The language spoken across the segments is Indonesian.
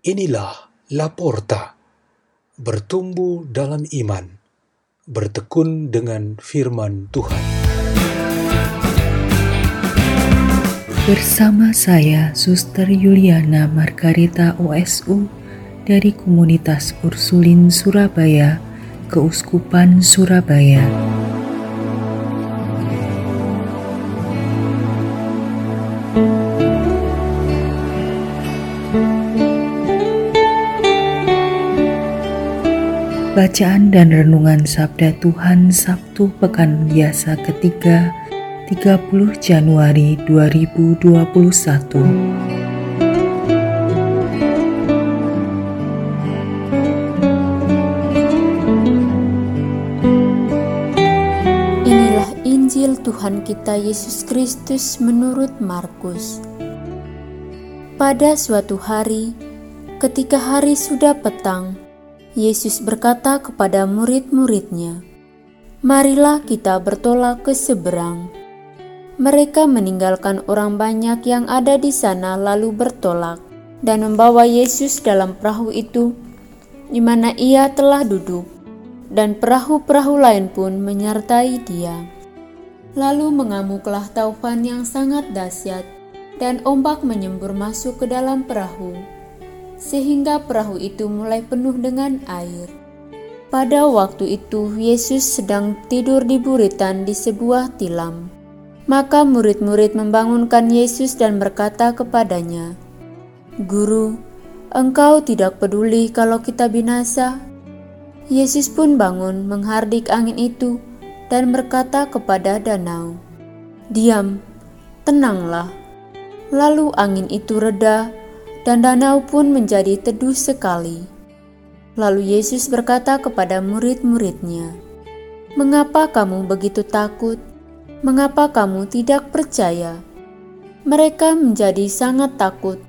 Inilah Laporta, bertumbuh dalam iman, bertekun dengan firman Tuhan. Bersama saya, Suster Yuliana Margarita OSU dari Komunitas Ursulin Surabaya, Keuskupan Surabaya. Bacaan dan Renungan Sabda Tuhan Sabtu Pekan Biasa ketiga 30 Januari 2021 Inilah Injil Tuhan kita Yesus Kristus menurut Markus. Pada suatu hari, ketika hari sudah petang, Yesus berkata kepada murid-muridnya, "Marilah kita bertolak ke seberang." Mereka meninggalkan orang banyak yang ada di sana, lalu bertolak dan membawa Yesus dalam perahu itu, di mana Ia telah duduk, dan perahu-perahu lain pun menyertai Dia. Lalu mengamuklah taufan yang sangat dahsyat, dan ombak menyembur masuk ke dalam perahu sehingga perahu itu mulai penuh dengan air. Pada waktu itu, Yesus sedang tidur di buritan di sebuah tilam. Maka murid-murid membangunkan Yesus dan berkata kepadanya, "Guru, engkau tidak peduli kalau kita binasa?" Yesus pun bangun menghardik angin itu dan berkata kepada danau, "Diam, tenanglah." Lalu angin itu reda dan danau pun menjadi teduh sekali. Lalu Yesus berkata kepada murid-muridnya, "Mengapa kamu begitu takut? Mengapa kamu tidak percaya?" Mereka menjadi sangat takut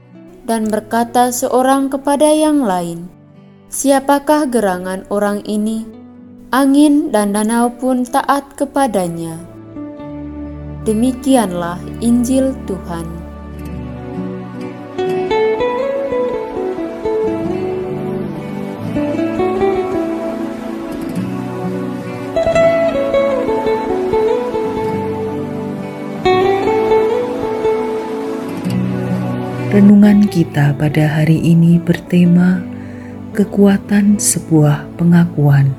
dan berkata seorang kepada yang lain, "Siapakah gerangan orang ini? Angin dan danau pun taat kepadanya." Demikianlah Injil Tuhan. Renungan kita pada hari ini bertema kekuatan sebuah pengakuan.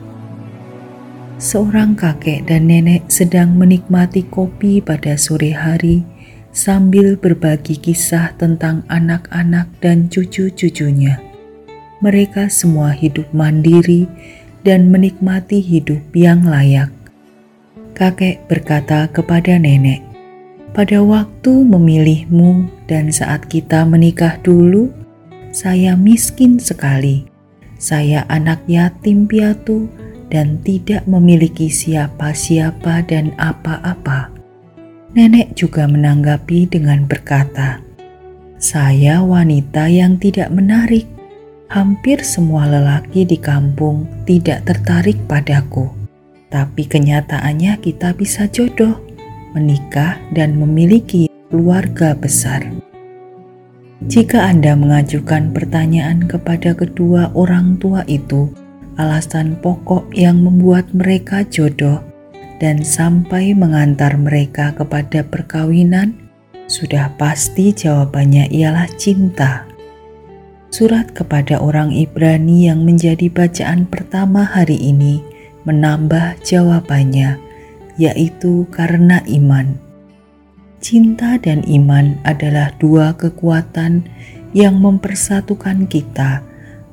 Seorang kakek dan nenek sedang menikmati kopi pada sore hari sambil berbagi kisah tentang anak-anak dan cucu-cucunya. Mereka semua hidup mandiri dan menikmati hidup yang layak. Kakek berkata kepada nenek, pada waktu memilihmu dan saat kita menikah dulu, saya miskin sekali. Saya anak yatim piatu dan tidak memiliki siapa-siapa dan apa-apa. Nenek juga menanggapi dengan berkata, "Saya wanita yang tidak menarik. Hampir semua lelaki di kampung tidak tertarik padaku, tapi kenyataannya kita bisa jodoh." Menikah, dan memiliki keluarga besar. Jika Anda mengajukan pertanyaan kepada kedua orang tua itu, alasan pokok yang membuat mereka jodoh dan sampai mengantar mereka kepada perkawinan, sudah pasti jawabannya ialah cinta. Surat kepada orang Ibrani yang menjadi bacaan pertama hari ini menambah jawabannya yaitu karena iman. Cinta dan iman adalah dua kekuatan yang mempersatukan kita,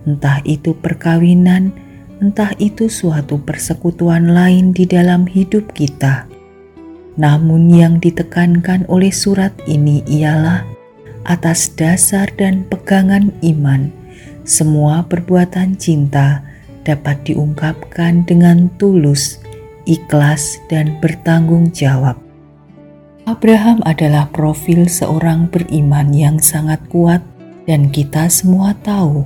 entah itu perkawinan, entah itu suatu persekutuan lain di dalam hidup kita. Namun, yang ditekankan oleh surat ini ialah atas dasar dan pegangan iman, semua perbuatan cinta dapat diungkapkan dengan tulus ikhlas, dan bertanggung jawab. Abraham adalah profil seorang beriman yang sangat kuat, dan kita semua tahu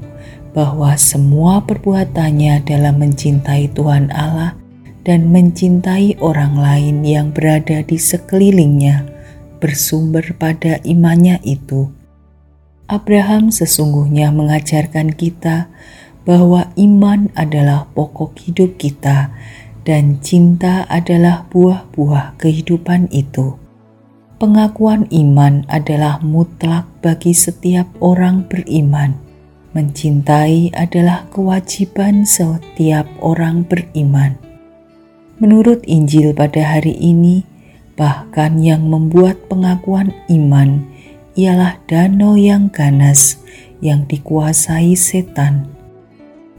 bahwa semua perbuatannya dalam mencintai Tuhan Allah dan mencintai orang lain yang berada di sekelilingnya bersumber pada imannya itu. Abraham sesungguhnya mengajarkan kita bahwa iman adalah pokok hidup kita dan cinta adalah buah-buah kehidupan itu. Pengakuan iman adalah mutlak bagi setiap orang beriman. Mencintai adalah kewajiban setiap orang beriman. Menurut Injil pada hari ini, bahkan yang membuat pengakuan iman ialah danau yang ganas yang dikuasai setan.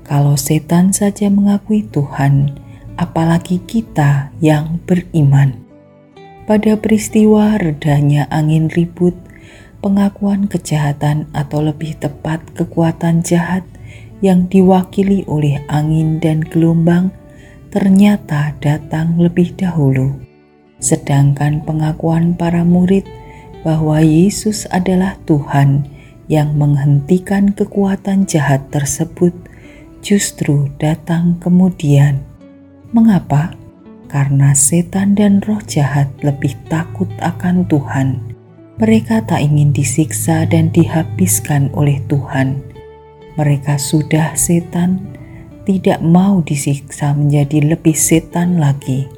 Kalau setan saja mengakui Tuhan, apalagi kita yang beriman. Pada peristiwa redanya angin ribut, pengakuan kejahatan atau lebih tepat kekuatan jahat yang diwakili oleh angin dan gelombang ternyata datang lebih dahulu. Sedangkan pengakuan para murid bahwa Yesus adalah Tuhan yang menghentikan kekuatan jahat tersebut justru datang kemudian. Mengapa? Karena setan dan roh jahat lebih takut akan Tuhan. Mereka tak ingin disiksa dan dihabiskan oleh Tuhan. Mereka sudah setan, tidak mau disiksa menjadi lebih setan lagi.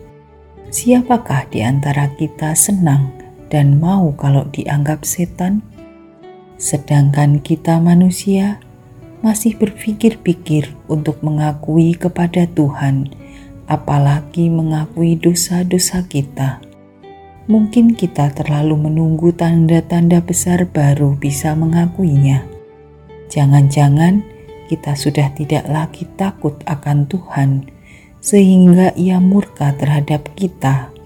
Siapakah di antara kita senang dan mau kalau dianggap setan, sedangkan kita manusia masih berpikir-pikir untuk mengakui kepada Tuhan, apalagi mengakui dosa-dosa kita. Mungkin kita terlalu menunggu tanda-tanda besar baru bisa mengakuinya. Jangan-jangan kita sudah tidak lagi takut akan Tuhan, sehingga Ia murka terhadap kita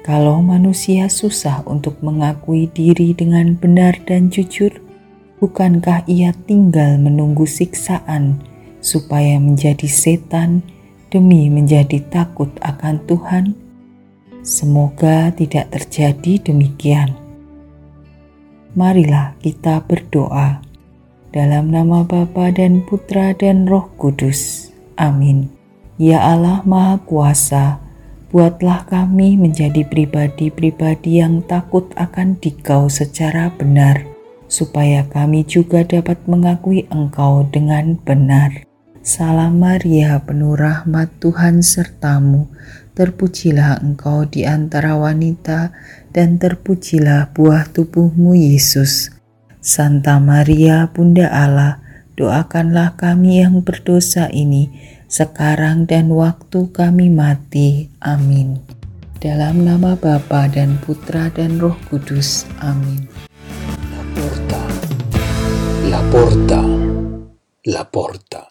kalau manusia susah untuk mengakui diri dengan benar dan jujur, bukankah ia tinggal menunggu siksaan supaya menjadi setan demi menjadi takut akan Tuhan? Semoga tidak terjadi demikian. Marilah kita berdoa dalam nama Bapa dan Putra dan Roh Kudus. Amin. Ya Allah Maha Kuasa, buatlah kami menjadi pribadi-pribadi yang takut akan Dikau secara benar, supaya kami juga dapat mengakui Engkau dengan benar. Salam Maria, penuh rahmat Tuhan sertamu. Terpujilah engkau di antara wanita, dan terpujilah buah tubuhmu, Yesus. Santa Maria, Bunda Allah, doakanlah kami yang berdosa ini sekarang dan waktu kami mati. Amin. Dalam nama Bapa dan Putra dan Roh Kudus. Amin. La porta, la porta, la porta.